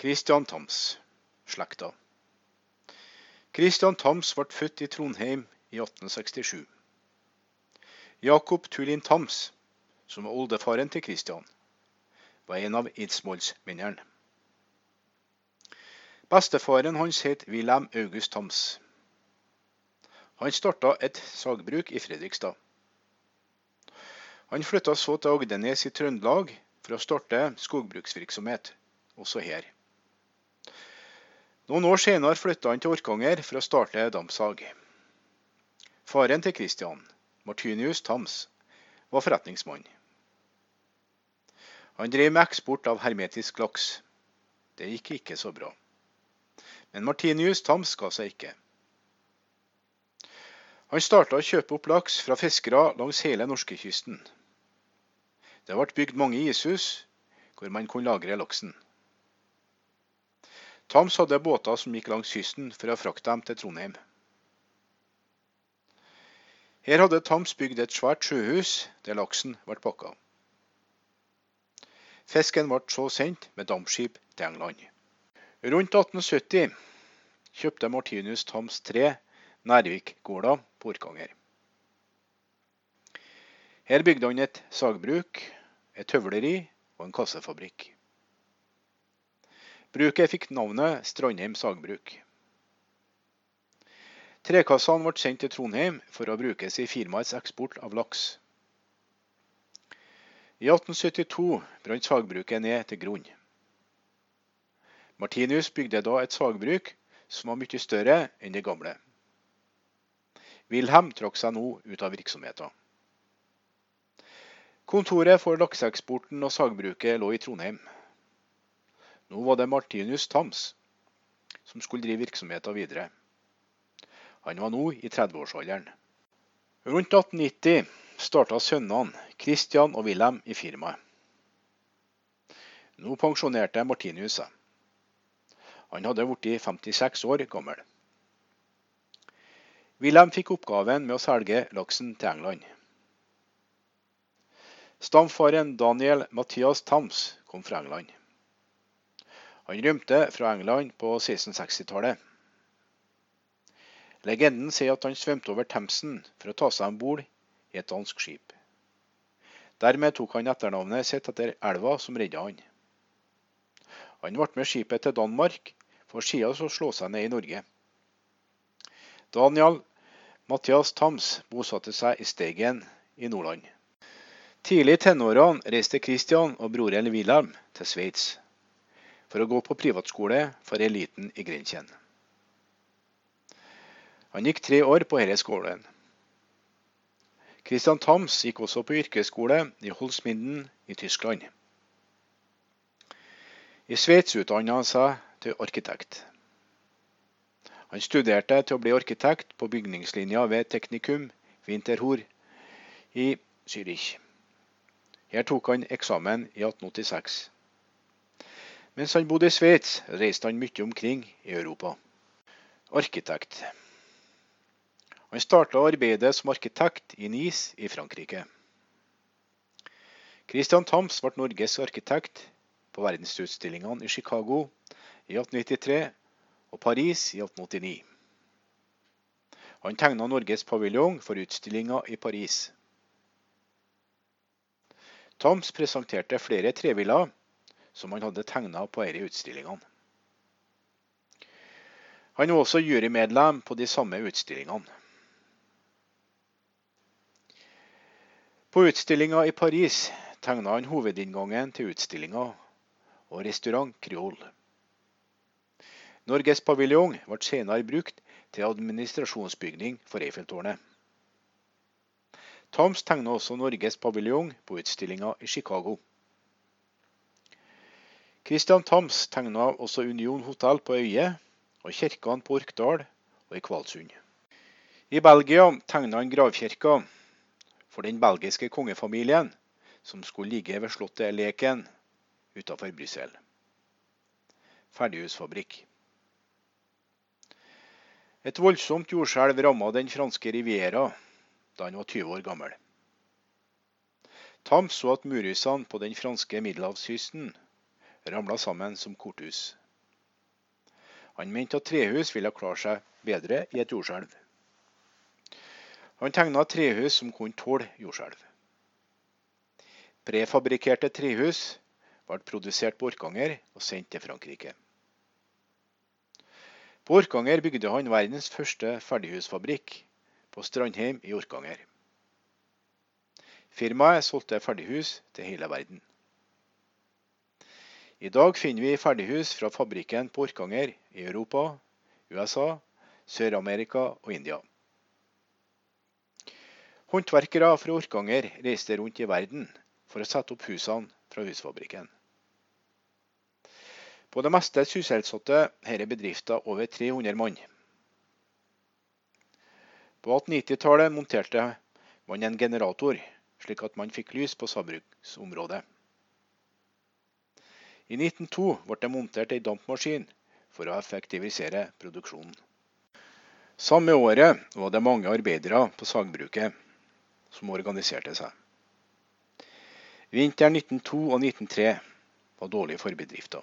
Christian Thams, slekta. Christian Thams ble født i Trondheim i 1867. Jakob Tulin Thams, som var oldefaren til Christian, var en av eidsvollsmennene. Bestefaren hans het Wilhelm August Thams. Han starta et sagbruk i Fredrikstad. Han flytta så til Agdenes i Trøndelag for å starte skogbruksvirksomhet, også her. Noen år senere flytta han til Orkanger for å starte dampsag. Faren til Christian, Martinius Tams, var forretningsmann. Han drev med eksport av hermetisk laks. Det gikk ikke så bra. Men Martinius Tams ga seg ikke. Han starta å kjøpe opp laks fra fiskere langs hele norskekysten. Det ble bygd mange ishus hvor man kunne lagre laksen. Tams hadde båter som gikk langs kysten for å frakte dem til Trondheim. Her hadde Tams bygd et svært sjøhus der laksen ble pakka. Fisken ble så sendt med dampskip til England. Rundt 1870 kjøpte Martinus Tams tre Nærvikgårda på Orkanger. Her bygde han et sagbruk, et tøvleri og en kassefabrikk. Bruket fikk navnet Strandheim sagbruk. Trekassene ble sendt til Trondheim for å brukes i firmaets eksport av laks. I 1872 brant sagbruket ned til grunn. Martinius bygde da et sagbruk som var mye større enn det gamle. Wilhelm trakk seg nå ut av virksomheten. Kontoret for lakseeksporten og sagbruket lå i Trondheim. Nå var det Martinus Thams som skulle drive virksomheten videre. Han var nå i 30-årsalderen. Rundt 1890 starta sønnene Christian og Wilhelm i firmaet. Nå pensjonerte Martinius seg. Han hadde blitt 56 år gammel. Wilhelm fikk oppgaven med å selge laksen til England. Stamfaren Daniel Mathias Thams kom fra England. Han rømte fra England på 1660-tallet. Legenden sier at han svømte over Themsen for å ta seg om bord i et dansk skip. Dermed tok han etternavnet sitt etter elva som redda han. Han ble med skipet til Danmark, for siden å slå seg ned i Norge. Daniel Mathias Thams bosatte seg i Steigen i Nordland. Tidlig i tenårene reiste Christian og broren Wilhelm til Sveits for å gå på privatskole for eliten i Grenchen. Han gikk tre år på denne skolen. Christian Thams gikk også på yrkesskole i Holsminden i Tyskland. I Sveits utdanna han seg til arkitekt. Han studerte til å bli arkitekt på bygningslinja ved Teknikum Winterhor i Zürich. Her tok han eksamen i 1886. Mens han bodde i Sveits, reiste han mye omkring i Europa. Arkitekt. Han starta arbeidet som arkitekt i Nice i Frankrike. Christian Thams ble Norges arkitekt på verdensutstillingene i Chicago i 1893 og Paris i 1889. Han tegna Norges paviljong for utstillinga i Paris. Thams presenterte flere treviller som han hadde tegna på disse utstillingene. Han var også jurymedlem på de samme utstillingene. På utstillinga i Paris tegna han hovedinngangen til utstillinga og restaurant Kryol. Norges paviljong ble senere brukt til administrasjonsbygning for Eiffeltårnet. Thams tegna også Norges paviljong på utstillinga i Chicago. Christian Thams tegna også Union hotell på Øye og kirkene på Orkdal og i Kvalsund. I Belgia tegna han gravkirka for den belgiske kongefamilien som skulle ligge ved slottet Leken utenfor Brussel. Ferdighusfabrikk. Et voldsomt jordskjelv ramma den franske riviera da han var 20 år gammel. Tam så at murhusene på den franske middelhavskysten ramla sammen som korthus. Han mente at trehus ville klare seg bedre i et jordskjelv. Han tegna trehus som kunne tåle jordskjelv. Prefabrikkerte trehus ble produsert på Orkanger og sendt til Frankrike. På Orkanger bygde han verdens første ferdighusfabrikk, på Strandheim i Orkanger. Firmaet solgte ferdighus til hele verden. I dag finner vi ferdighus fra fabrikken på Orkanger i Europa, USA, Sør-Amerika og India. Håndverkere fra Orkanger reiste rundt i verden for å sette opp husene fra husfabrikken. På det meste sysselsatte er bedriften over 300 mann. På 1890-tallet monterte man en generator, slik at man fikk lys på sagbruksområdet. I 1902 ble det montert ei dampmaskin for å effektivisere produksjonen. Samme året var det mange arbeidere på sagbruket som organiserte seg. Vinteren 1902 og 1903 var dårlig for bedriften.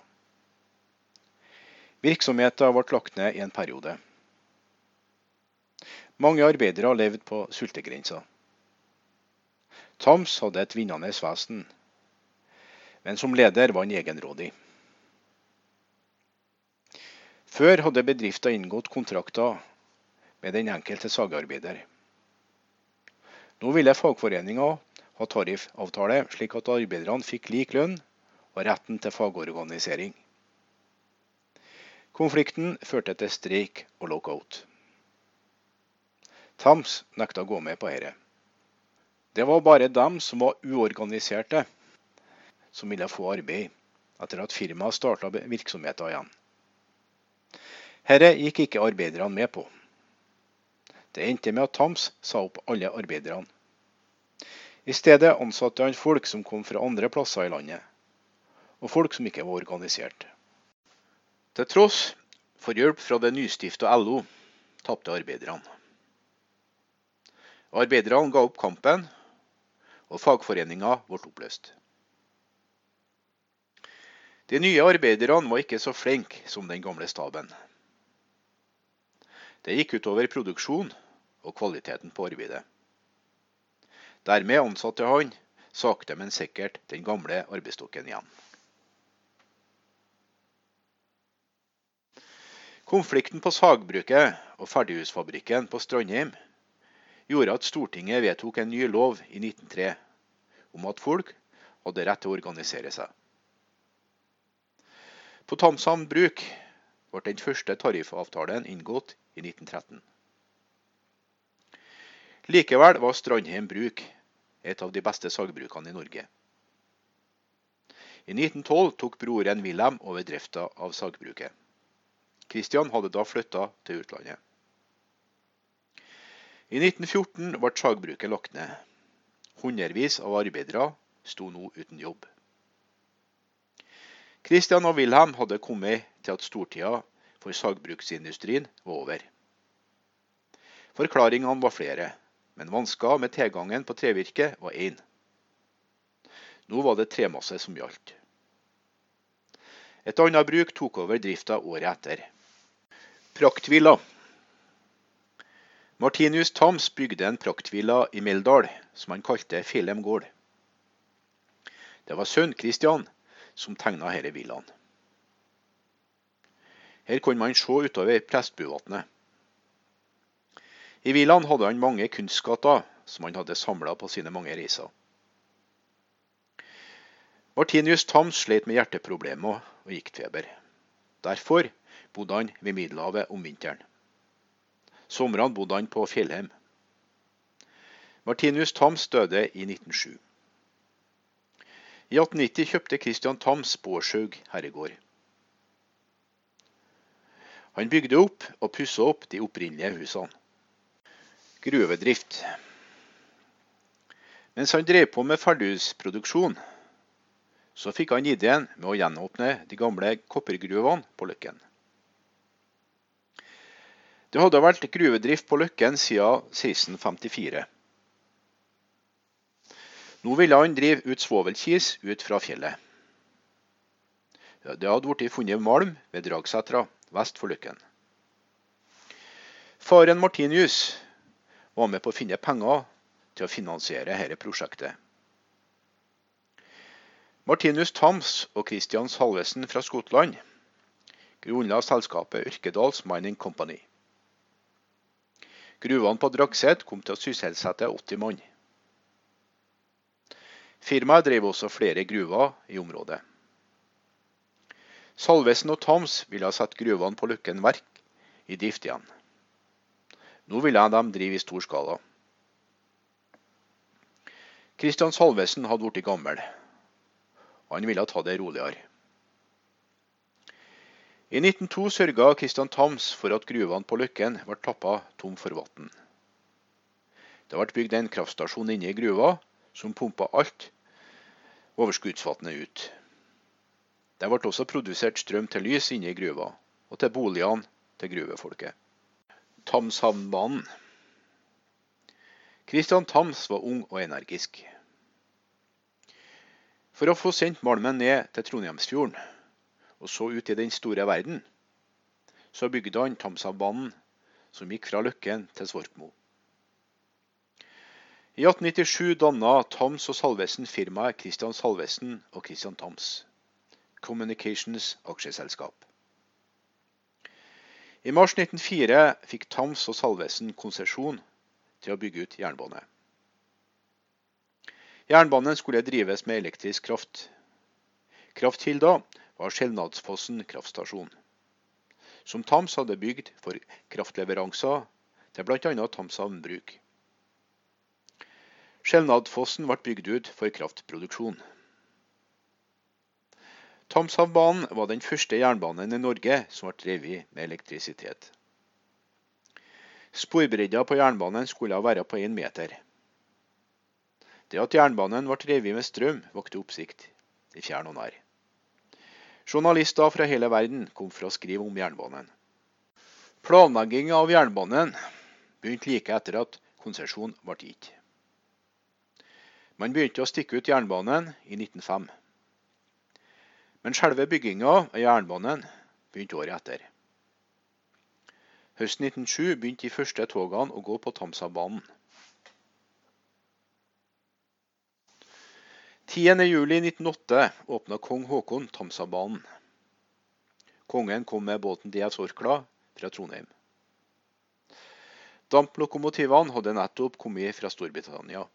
Virksomheten ble lagt ned i en periode. Mange arbeidere levde på sultegrensa. Tams hadde et vinnende vesen, men som leder var han egenrådig. Før hadde bedriften inngått kontrakter med den enkelte sagarbeider. Nå ville fagforeninga ha tariffavtale, slik at arbeiderne fikk lik lønn og retten til fagorganisering. Konflikten førte til streik og lockout. Tams nekta å gå med på dette. Det var bare dem som var uorganiserte, som ville få arbeid etter at firmaet starta virksomheten igjen. Dette gikk ikke arbeiderne med på. Det endte med at Tams sa opp alle arbeiderne. I stedet ansatte han folk som kom fra andre plasser i landet, og folk som ikke var organisert. Til tross for hjelp fra det nystifta LO tapte arbeiderne. Arbeiderne ga opp kampen, og fagforeninga ble oppløst. De nye arbeiderne var ikke så flinke som den gamle staben. Det gikk utover produksjon og kvaliteten på arbeidet. Dermed ansatte han sakte, men sikkert den gamle arbeidsstokken igjen. Konflikten på sagbruket og ferdighusfabrikken på Strandheim gjorde at Stortinget vedtok en ny lov i 1903 om at folk hadde rett til å organisere seg. På Tamshamn bruk ble den første tariffavtalen inngått i 1913. Likevel var Strandheim bruk et av de beste sagbrukene i Norge. I 1912 tok broren Wilhelm over drifta av sagbruket. Kristian hadde da flytta til utlandet. I 1914 ble sagbruket lagt ned. Hundrevis av arbeidere sto nå uten jobb. Kristian og Wilhelm hadde kommet til at stortida for sagbruksindustrien var over. Forklaringene var flere, men vansker med tilgangen på trevirke var én. Nå var det tremasse som gjaldt. Et annet bruk tok over drifta året etter. Praktvilla. Martinus Thams bygde en praktvilla i Meldal som han kalte Filem gård. Det var sønn Kristian som tegna disse villaen. Her kunne man se utover Prestbuvatnet. I villaen hadde han mange kunstskatter som han hadde samla på sine mange reiser. Martinius Thams slet med hjerteproblemer og giktfeber. Derfor bodde han ved Middelhavet om vinteren. Somrene bodde han på Fjellheim. Martinus Thams døde i 1907. I 1890 kjøpte Christian Thams Bårdshaug herregård. Han bygde opp og pussa opp de opprinnelige husene. Gruvedrift. Mens han drev på med ferdighusproduksjon, så fikk han ideen med å gjenåpne de gamle koppergruvene på Løkken. Det hadde vært gruvedrift på Løkken siden 1654. Nå ville han drive ut svovelkis ut fra fjellet. Det hadde blitt funnet malm ved Dragsetra vest for Løkken. Faren Martinius var med på å finne penger til å finansiere dette prosjektet. Martinus Thams og Christian Salvesen fra Skottland grunnla selskapet Yrkedals Mining Company. Gruvene på Dragset kom til å sysselsette 80 mann. Firmaet drev også flere gruver i området. Salvesen og Thams ville ha satt gruvene på Løkken Verk i drift igjen. Nå ville de drive i stor skala. Kristian Salvesen hadde blitt gammel. Han ville ta det roligere. I 1902 sørga Kristian Tams for at gruvene på Løkken ble tappa tom for vann. Det ble bygd en kraftstasjon inne i gruva som pumpa alt overskuddsvannet ut. Det ble også produsert strøm til lys inne i gruva, og til boligene til gruvefolket. Tamshavnbanen. Kristian Tams var ung og energisk. For å få sendt malmen ned til Trondheimsfjorden og så ut i den store verden, så bygde han Tamshavnbanen, som gikk fra Løkken til Svorkmo. I 1897 danna Tams og Salvesen firmaet Christian Salvesen og Christian Tams. Communications aksjeselskap. I mars 1904 fikk Tams og Salvesen konsesjon til å bygge ut jernbane. Jernbanen skulle drives med elektrisk kraft. Kraftkilda var Skjelnadsfossen kraftstasjon, som Tams hadde bygd for kraftleveranser til bl.a. Tamshavn bruk. Skjelnadfossen ble bygd ut for kraftproduksjon. Tamshavbanen var den første jernbanen i Norge som ble drevet med elektrisitet. Sporbredda på jernbanen skulle være på én meter. Det at jernbanen ble drevet med strøm, vakte oppsikt i fjern og nær. Journalister fra hele verden kom for å skrive om jernbanen. Planlegginga av jernbanen begynte like etter at konsesjon ble gitt. Man begynte å stikke ut jernbanen i 1905. Men selve bygginga av jernbanen begynte året etter. Høsten 1907 begynte de første togene å gå på Tamsabanen. 10.07.1908 åpna kong Haakon Tamsabanen. Kongen kom med båten DS Orkla fra Trondheim. Damplokomotivene hadde nettopp kommet fra Storbritannia.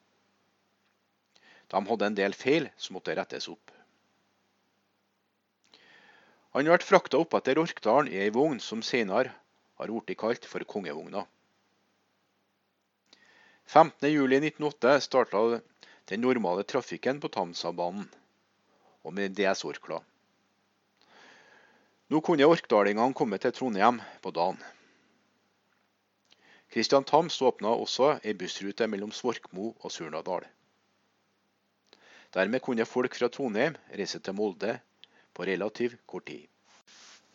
De hadde en del feil som måtte rettes opp. Han ble frakta opp etter Orkdalen i ei vogn som senere har blitt kalt for Kongevogna. 15.07.1908 starta den normale trafikken på Tamsabanen, og med DS Orkla. Nå kunne orkdalingene komme til Trondheim på dagen. Kristian Tams åpna også ei bussrute mellom Svorkmo og Surnadal. Dermed kunne folk fra Trondheim reise til Molde på relativt kort tid.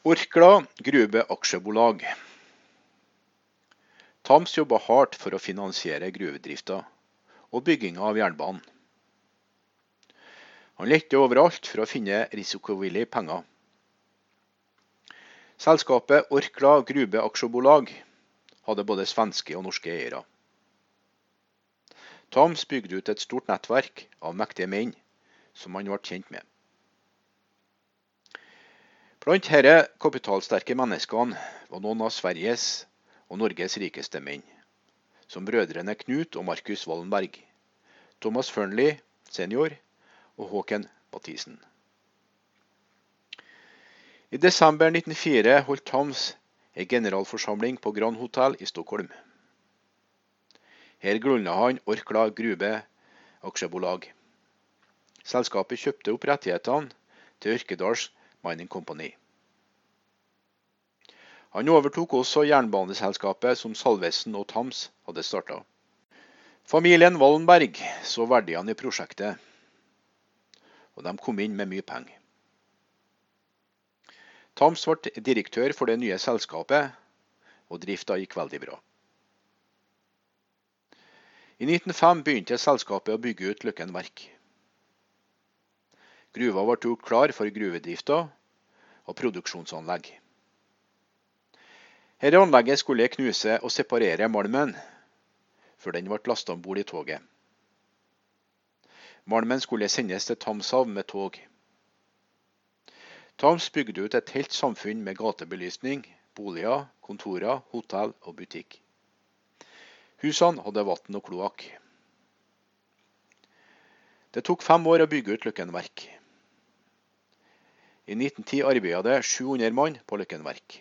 Orkla Grube Aksjebolag. Tams jobba hardt for å finansiere gruvedrifta og bygginga av jernbanen. Han lette overalt for å finne risikovillige penger. Selskapet Orkla Grube Aksjebolag hadde både svenske og norske eiere. Thams bygde ut et stort nettverk av mektige menn som han ble kjent med. Blant disse kapitalsterke menneskene var noen av Sveriges og Norges rikeste menn, som brødrene Knut og Markus Wallenberg, Thomas Fearnley senior og Håken Mathisen. I desember 1904 holdt Thams en generalforsamling på Grand Hotel i Stockholm. Her grunnla han Orkla Grube aksjebolag. Selskapet kjøpte opp rettighetene til Ørkedals Mining Company. Han overtok også jernbaneselskapet som Salvesen og Tams hadde starta. Familien Wallenberg så verdiene i prosjektet, og de kom inn med mye penger. Tams ble direktør for det nye selskapet, og drifta gikk veldig bra. I 1905 begynte selskapet å bygge ut Løkken Verk. Gruva ble gjort klar for gruvedrifta og produksjonsanlegg. Dette anlegget skulle knuse og separere malmen før den ble lasta om bord i toget. Malmen skulle sendes til Tamshavn med tog. Tams bygde ut et helt samfunn med gatebelysning, boliger, kontorer, hotell og butikk. Husene hadde vann og kloakk. Det tok fem år å bygge ut Løkken Verk. I 1910 arbeidet det 700 mann på Løkken Verk.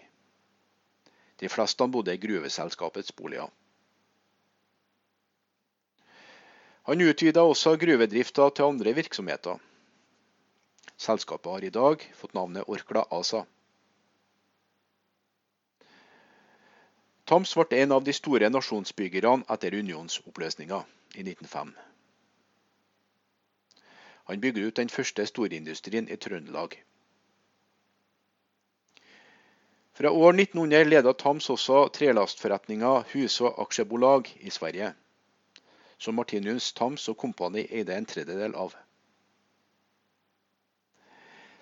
De fleste bodde i gruveselskapets boliger. Han utvida også gruvedrifta til andre virksomheter. Selskapet har i dag fått navnet Orkla ASA. Tams ble en av de store nasjonsbyggerne etter unionsoppløsninga i 1905. Han bygde ut den første storindustrien i Trøndelag. Fra år 1900 ledet Tams også trelastforretninga Huså aksjebolag i Sverige, som Martinius Tams og Kompani eide en tredjedel av.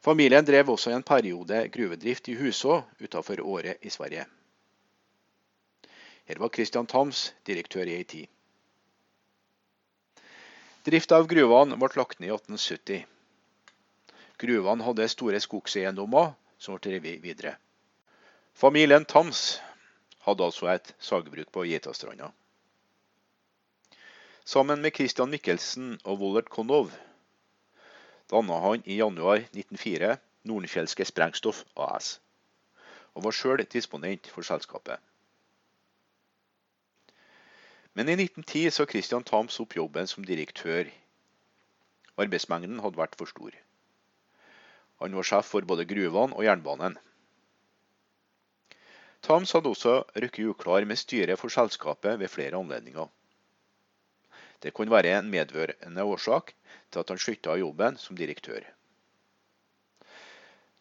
Familien drev også en periode gruvedrift i Huså utenfor Året i Sverige. Her var Christian Thams direktør i ei tid. Drifta av gruvene ble lagt ned i 1870. Gruvene hadde store skogseiendommer som ble drevet videre. Familien Thams hadde altså et sagbruk på Geitastranda. Sammen med Christian Michelsen og Wollert Konov danna han i januar 1904 Nordenfjelske Sprengstoff AS, og var sjøl disponent for selskapet. Men i 1910 så Christian Thams opp jobben som direktør. Arbeidsmengden hadde vært for stor. Han var sjef for både gruvene og jernbanen. Thams hadde også rykket uklar med styret for selskapet ved flere anledninger. Det kunne være en medvørende årsak til at han slutta jobben som direktør.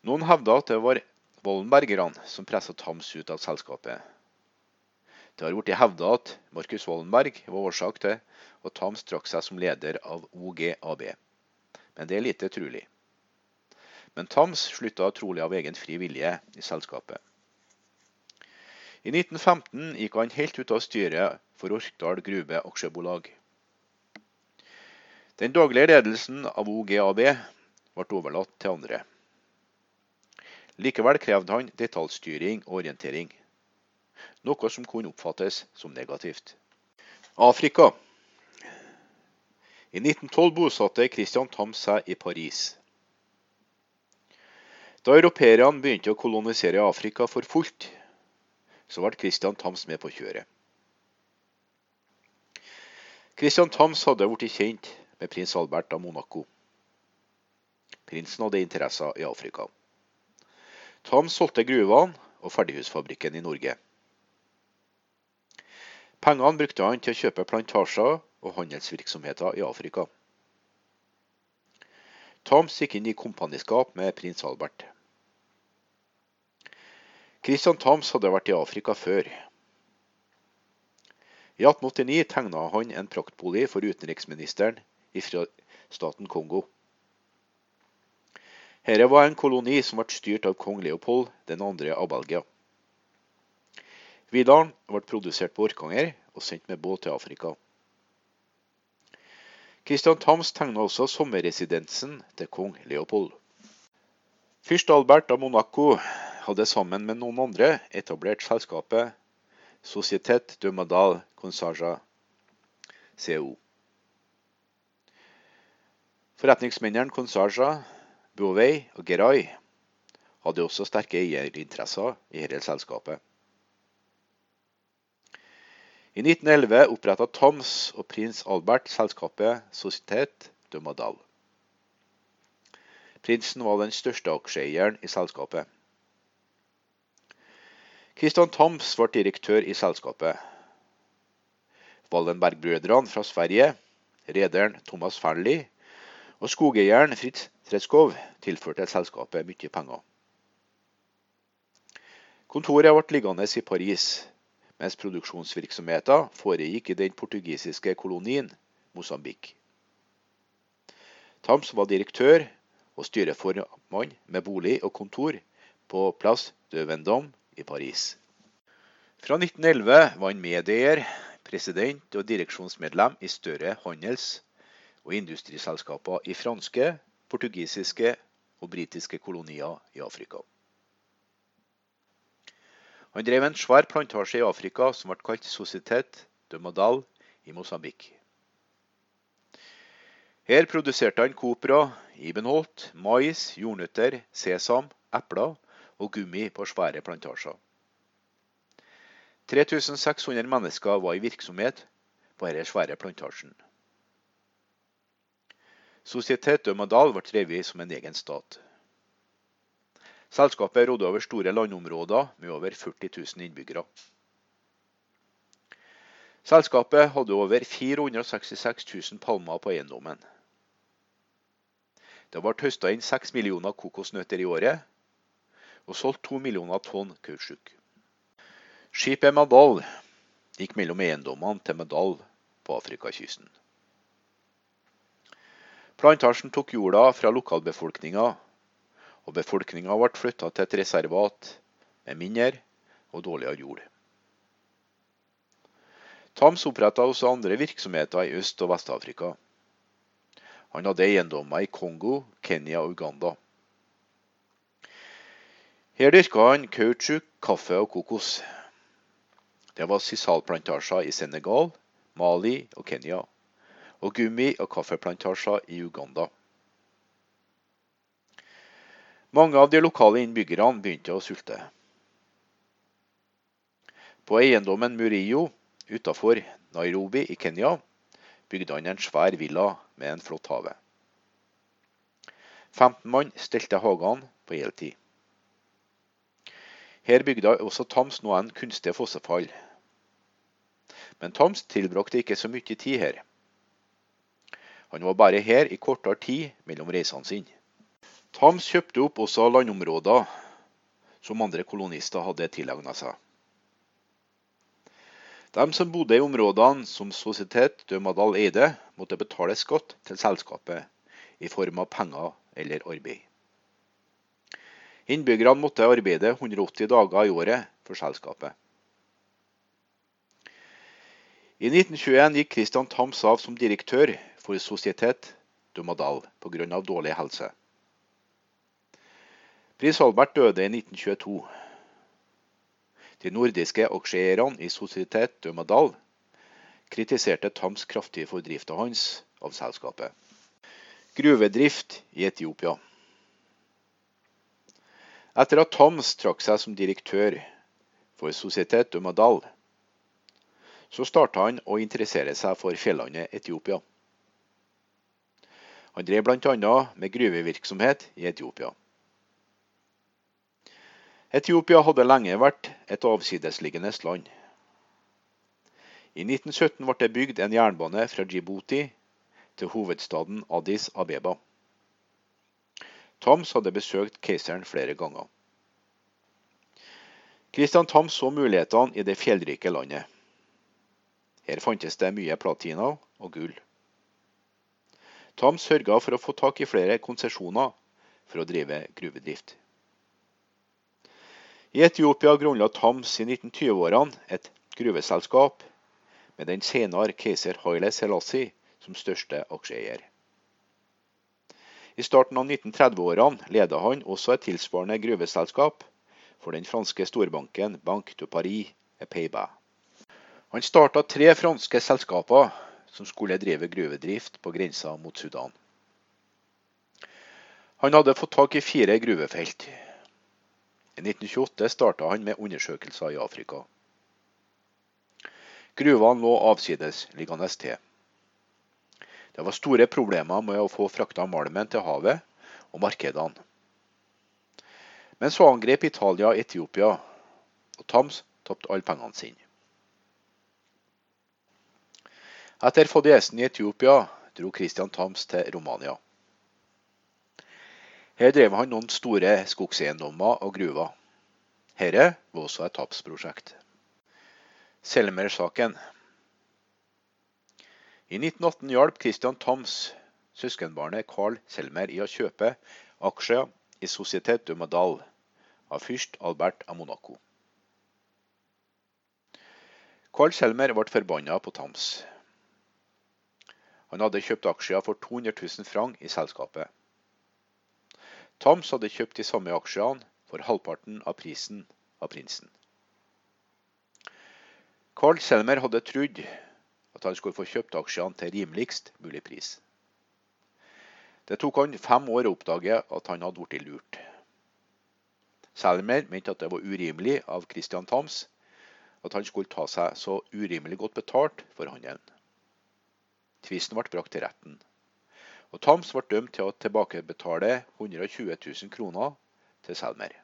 Noen hevda at det var Vollenbergerne som pressa Thams ut av selskapet. Det har blitt hevda at Markus Wallenberg var årsak til at Tams trakk seg som leder av OGAB, men det er lite trolig. Men Tams slutta trolig av egen fri vilje i selskapet. I 1915 gikk han helt ut av styret for Orkdal Grube Aksjebolag. Den daglige ledelsen av OGAB ble overlatt til andre. Likevel krevde han detaljstyring og orientering, noe som kunne oppfattes som negativt. Afrika. I 1912 bosatte Christian Tam seg i Paris. Da europeerne begynte å kolonisere Afrika for fullt, så ble Christian Tams med på kjøret. Christian Tams hadde blitt kjent med prins Albert av Monaco. Prinsen hadde interesser i Afrika. Tams solgte gruvene og ferdighusfabrikken i Norge. Pengene brukte han til å kjøpe plantasjer og handelsvirksomheter i Afrika. Tams gikk inn i kompaniskap med prins Albert. Christian Tams hadde vært i Afrika før. I 1889 tegna han en praktbolig for utenriksministeren fra staten Kongo. Dette var en koloni som ble styrt av kong Leopold 2. av Belgia. Vidaren ble produsert på Orkanger og sendt med båt til Afrika. Christian Thams tegna også sommerresidensen til kong Leopold. Fyrst Albert av Monaco hadde sammen med noen andre etablert selskapet Societet de Madal Consaja CO. Forretningsmennene Consaja, Bouvet og Geray hadde også sterke eierinteresser i dette selskapet. I 1911 oppretta Toms og prins Albert selskapet Societet de Madal. Prinsen var den største aksjeeieren i selskapet. Christian Toms ble direktør i selskapet. Wallenberg-brødrene fra Sverige, rederen Thomas Fearnley og skogeieren Fritz Tretskov tilførte selskapet mye penger. Kontoret ble liggende i Paris, mens produksjonsvirksomheten foregikk i den portugisiske kolonien Mosambik. Tams var direktør og styreformann med bolig og kontor på Place de Vendôme i Paris. Fra 1911 var han medeier, president og direksjonsmedlem i større handels- og industriselskaper i franske, portugisiske og britiske kolonier i Afrika. Han drev en svær plantasje i Afrika som ble kalt Societet de Madal i Mosambik. Her produserte han kopra, ibenholt, mais, jordnøtter, sesam, epler og gummi på svære plantasjer. 3600 mennesker var i virksomhet på denne svære plantasjen. Societet de Madal ble drevet som en egen stat. Selskapet rådde over store landområder med over 40 000 innbyggere. Selskapet hadde over 466 000 palmer på eiendommen. Det ble høsta inn 6 millioner kokosnøtter i året, og solgt 2 millioner tonn kautsjuk. Skipet Madal gikk mellom eiendommene til Madal på Afrikakysten. Plantasjen tok jorda fra lokalbefolkninga og befolkninga ble flytta til et reservat med mindre og dårligere jord. Tams oppretta også andre virksomheter i Øst- og Vest-Afrika. Han hadde eiendommer i Kongo, Kenya og Uganda. Her dyrka han kautsjuk, kaffe og kokos. Det var sisalplantasjer i Senegal, Mali og Kenya, og gummi- og kaffeplantasjer i Uganda. Mange av de lokale innbyggerne begynte å sulte. På eiendommen Murillo utafor Nairobi i Kenya bygde han en svær villa med en flott hage. 15 mann stelte hagene på heltid. Her bygde også Tams noen kunstige fossefall. Men Tams tilbrakte ikke så mye tid her. Han var bare her i kortere tid mellom reisene sine. Thams kjøpte opp også landområder som andre kolonister hadde tilegna seg. De som bodde i områdene som Societet de Madal eide, måtte betale skatt til selskapet i form av penger eller arbeid. Innbyggerne måtte arbeide 180 dager i året for selskapet. I 1921 gikk Christian Thams av som direktør for Societet de Madal pga. dårlig helse. Prins Albert døde i 1922. De nordiske aksjeeierne i Societet de Madal kritiserte Tams kraftige for hans av selskapet. Gruvedrift i Etiopia. Etter at Tams trakk seg som direktør for Societet de Madal, så starta han å interessere seg for fjellandet Etiopia. Han drev bl.a. med gruvevirksomhet i Etiopia. Etiopia hadde lenge vært et avsidesliggende land. I 1917 ble det bygd en jernbane fra Djibouti til hovedstaden Addis Abeba. Tams hadde besøkt keiseren flere ganger. Kristian Tams så mulighetene i det fjellrike landet. Her fantes det mye platina og gull. Tams sørga for å få tak i flere konsesjoner for å drive gruvedrift. I Etiopia grunnla Tams i 1920-årene et gruveselskap med den senere keiser Haile Selassie som største aksjeeier. I starten av 1930-årene ledet han også et tilsvarende gruveselskap for den franske storbanken Banque de Paris Payba. Han starta tre franske selskaper som skulle drive gruvedrift på grensa mot Sudan. Han hadde fått tak i fire gruvefelt. I 1928 starta han med undersøkelser i Afrika. Gruvene lå avsidesliggende til. Det var store problemer med å få frakta malmen til havet og markedene. Men så angrep Italia Etiopia, og Tams tapte alle pengene sine. Etter fadesen i Etiopia dro Christian Tams til Romania. Her drev han noen store skogseiendommer og gruver. Dette var også et tapsprosjekt. Selmer-saken. I 1918 hjalp Christian Thams søskenbarnet Carl Selmer i å kjøpe aksjer i Societet de Madal av fyrst Albert av Monaco. Carl Selmer ble forbanna på Thams. Han hadde kjøpt aksjer for 200 000 franc i selskapet. Tams hadde kjøpt de samme aksjene for halvparten av prisen av prinsen. Carl Selmer hadde trodd at han skulle få kjøpt aksjene til rimeligst mulig pris. Det tok han fem år å oppdage at han hadde blitt lurt. Selmer mente at det var urimelig av Christian Thams at han skulle ta seg så urimelig godt betalt for handelen. Tvisten ble brakt til retten, og Tams ble dømt til å tilbakebetale 120 000 kroner til Selmer.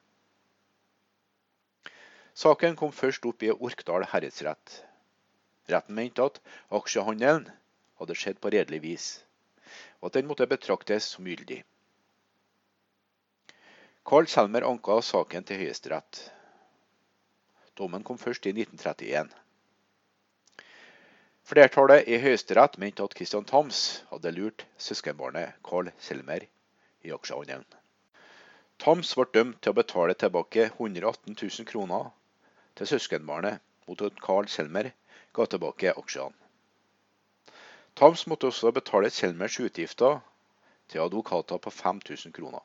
Saken kom først opp i Orkdal herredsrett. Retten mente at aksjehandelen hadde skjedd på redelig vis og at den måtte betraktes som gyldig. Carl Selmer anka saken til Høyesterett. Dommen kom først i 1931. Flertallet i Høyesterett mente at Christian Thams hadde lurt søskenbarnet Carl Selmer i aksjehandelen. Thams ble dømt til å betale tilbake 118 000 kroner til søskenbarnet mot at Carl Selmer ga tilbake aksjene. Thams måtte også betale Selmers utgifter til advokater på 5000 kroner.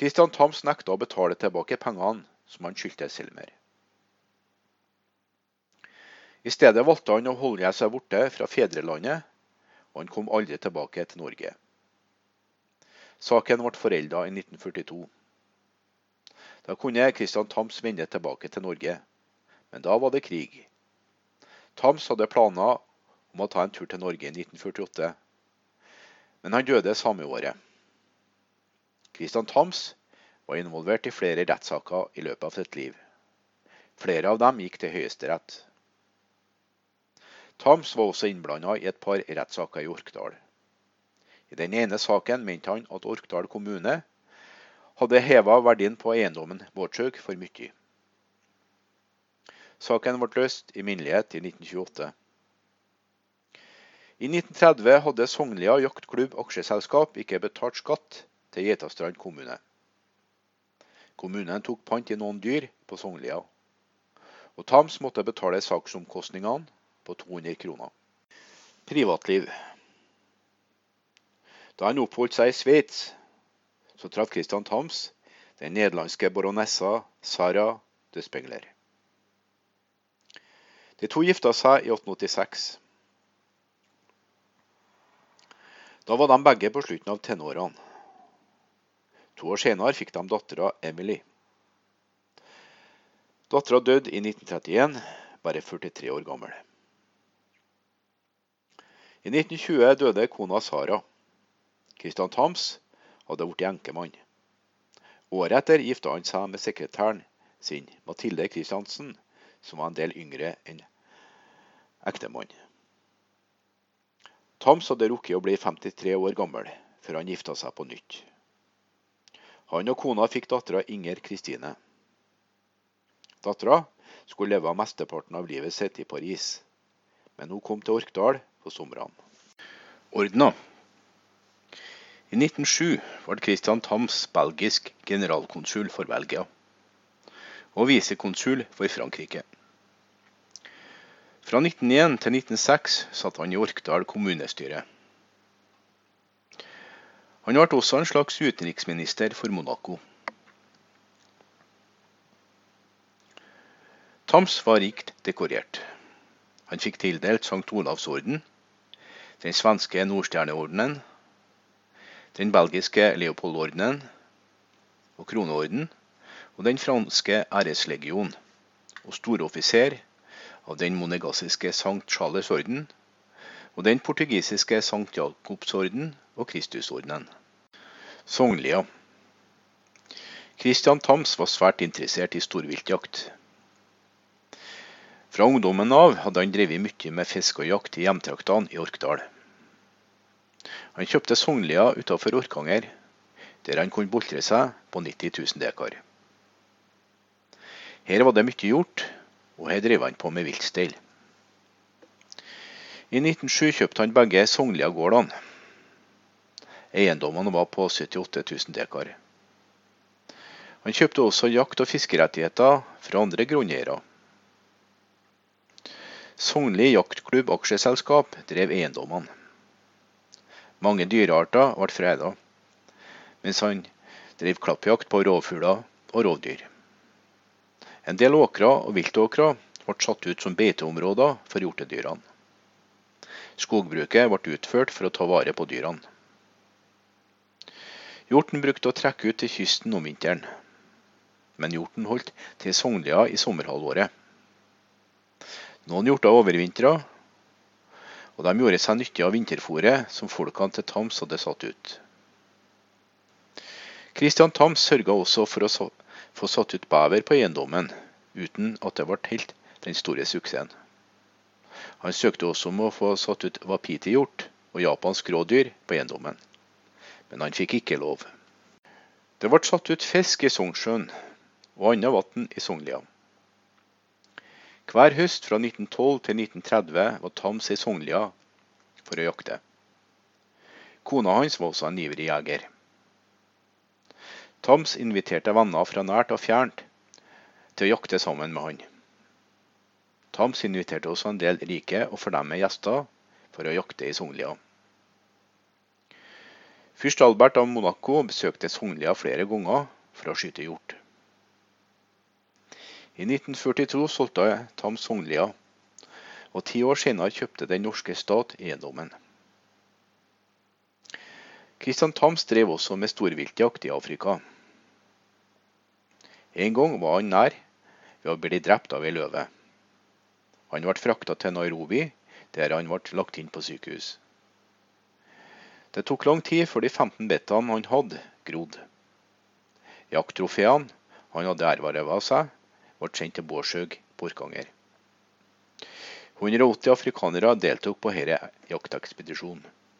Christian Thams nekta å betale tilbake pengene som han skyldte Selmer. I stedet valgte han å holde seg borte fra fedrelandet, og han kom aldri tilbake til Norge. Saken ble forelda i 1942. Da kunne Christian Thams vende tilbake til Norge, men da var det krig. Thams hadde planer om å ta en tur til Norge i 1948, men han døde samme året. Christian Thams var involvert i flere rettssaker i løpet av sitt liv. Flere av dem gikk til Høyesterett. Tams var også innblanda i et par rettssaker i Orkdal. I den ene saken mente han at Orkdal kommune hadde heva verdien på eiendommen Bårdshaug for mye. Saken ble løst i minnelighet i 1928. I 1930 hadde Sognlia jaktklubb aksjeselskap ikke betalt skatt til Geitastrand kommune. Kommunen tok pant i noen dyr på Sognlia, og Tams måtte betale saksomkostningene på 200 kroner. Privatliv. Da han oppholdt seg i Sveits, så traff Christian Thams den nederlandske baronessa Sara de Spengler. De to gifta seg i 1886. Da var de begge på slutten av tenårene. To år senere fikk de dattera Emily. Dattera døde i 1931, bare 43 år gammel. I 1920 døde kona Sara. Christian Thams hadde blitt enkemann. Året etter gifta han seg med sekretæren sin, Mathilde Christiansen, som var en del yngre enn ektemann. Thams hadde rukket å bli 53 år gammel før han gifta seg på nytt. Han og kona fikk dattera Inger Kristine. Dattera skulle leve av mesteparten av livet sitt i Paris, men hun kom til Orkdal på somrene. Ordna. I 1907 ble Christian Thams belgisk generalkonsul for Belgia og visekonsul for Frankrike. Fra 1901 til 1906 satt han i Orkdal kommunestyre. Han ble også en slags utenriksminister for Monaco. Thams var rikt dekorert. Han fikk tildelt St. Olavs orden, den svenske Nordstjerneordenen, den belgiske Leopoldordenen og kroneorden, og den franske æreslegion, og storoffiser av den monegassiske Sankt Charles orden og den portugisiske Sankt Jakobsorden og Kristusordenen. Sognlia. Christian Thams var svært interessert i storviltjakt. Fra ungdommen av hadde han drevet mye med fiske og jakt i hjemtraktene i Orkdal. Han kjøpte Sognlia utenfor Orkanger, der han kunne boltre seg på 90 000 dekar. Her var det mye gjort, og her drev han på med viltstell. I 1907 kjøpte han begge Sognlia-gårdene. Eiendommene var på 78 000 dekar. Han kjøpte også jakt- og fiskerettigheter fra andre grunneiere. Sognli jaktklubb aksjeselskap drev eiendommene. Mange dyrearter ble freda, mens han drev klappjakt på rovfugler og rovdyr. En del åkre og viltåkre ble satt ut som beiteområder for hjortedyrene. Skogbruket ble utført for å ta vare på dyrene. Hjorten brukte å trekke ut til kysten om vinteren, men hjorten holdt til Sognlia i sommerhalvåret. Noen hjorter overvintra, og de gjorde seg nyttig av vinterfôret som folkene til Tams hadde satt ut. Kristian Tams sørga også for å få satt ut bever på eiendommen, uten at det ble helt den store suksessen. Han søkte også om å få satt ut wapiti-hjort og japansk rådyr på eiendommen, men han fikk ikke lov. Det ble satt ut fisk i Sognsjøen og annet vann i Soglia. Hver høst fra 1912 til 1930 var Tams i Soglia for å jakte. Kona hans var også en ivrig jeger. Tams inviterte venner fra nært og fjernt til å jakte sammen med han. Tams inviterte også en del rike og fornemme gjester for å jakte i Soglia. Fyrst Albert av Monaco besøkte Soglia flere ganger for å skyte hjort. I 1942 solgte Tams Soglia, og ti år senere kjøpte den norske stat eiendommen. Kristian Tams drev også med storviltjakt i Afrika. En gang var han nær ved å bli drept av ei løve. Han ble frakta til Nairobi, der han ble lagt inn på sykehus. Det tok lang tid før de 15 bittene han hadde, grodde. Jakttrofeene han hadde ervervet seg, ble sendt til Bårdshaug på Orkanger. 180 afrikanere deltok på denne jaktekspedisjonen.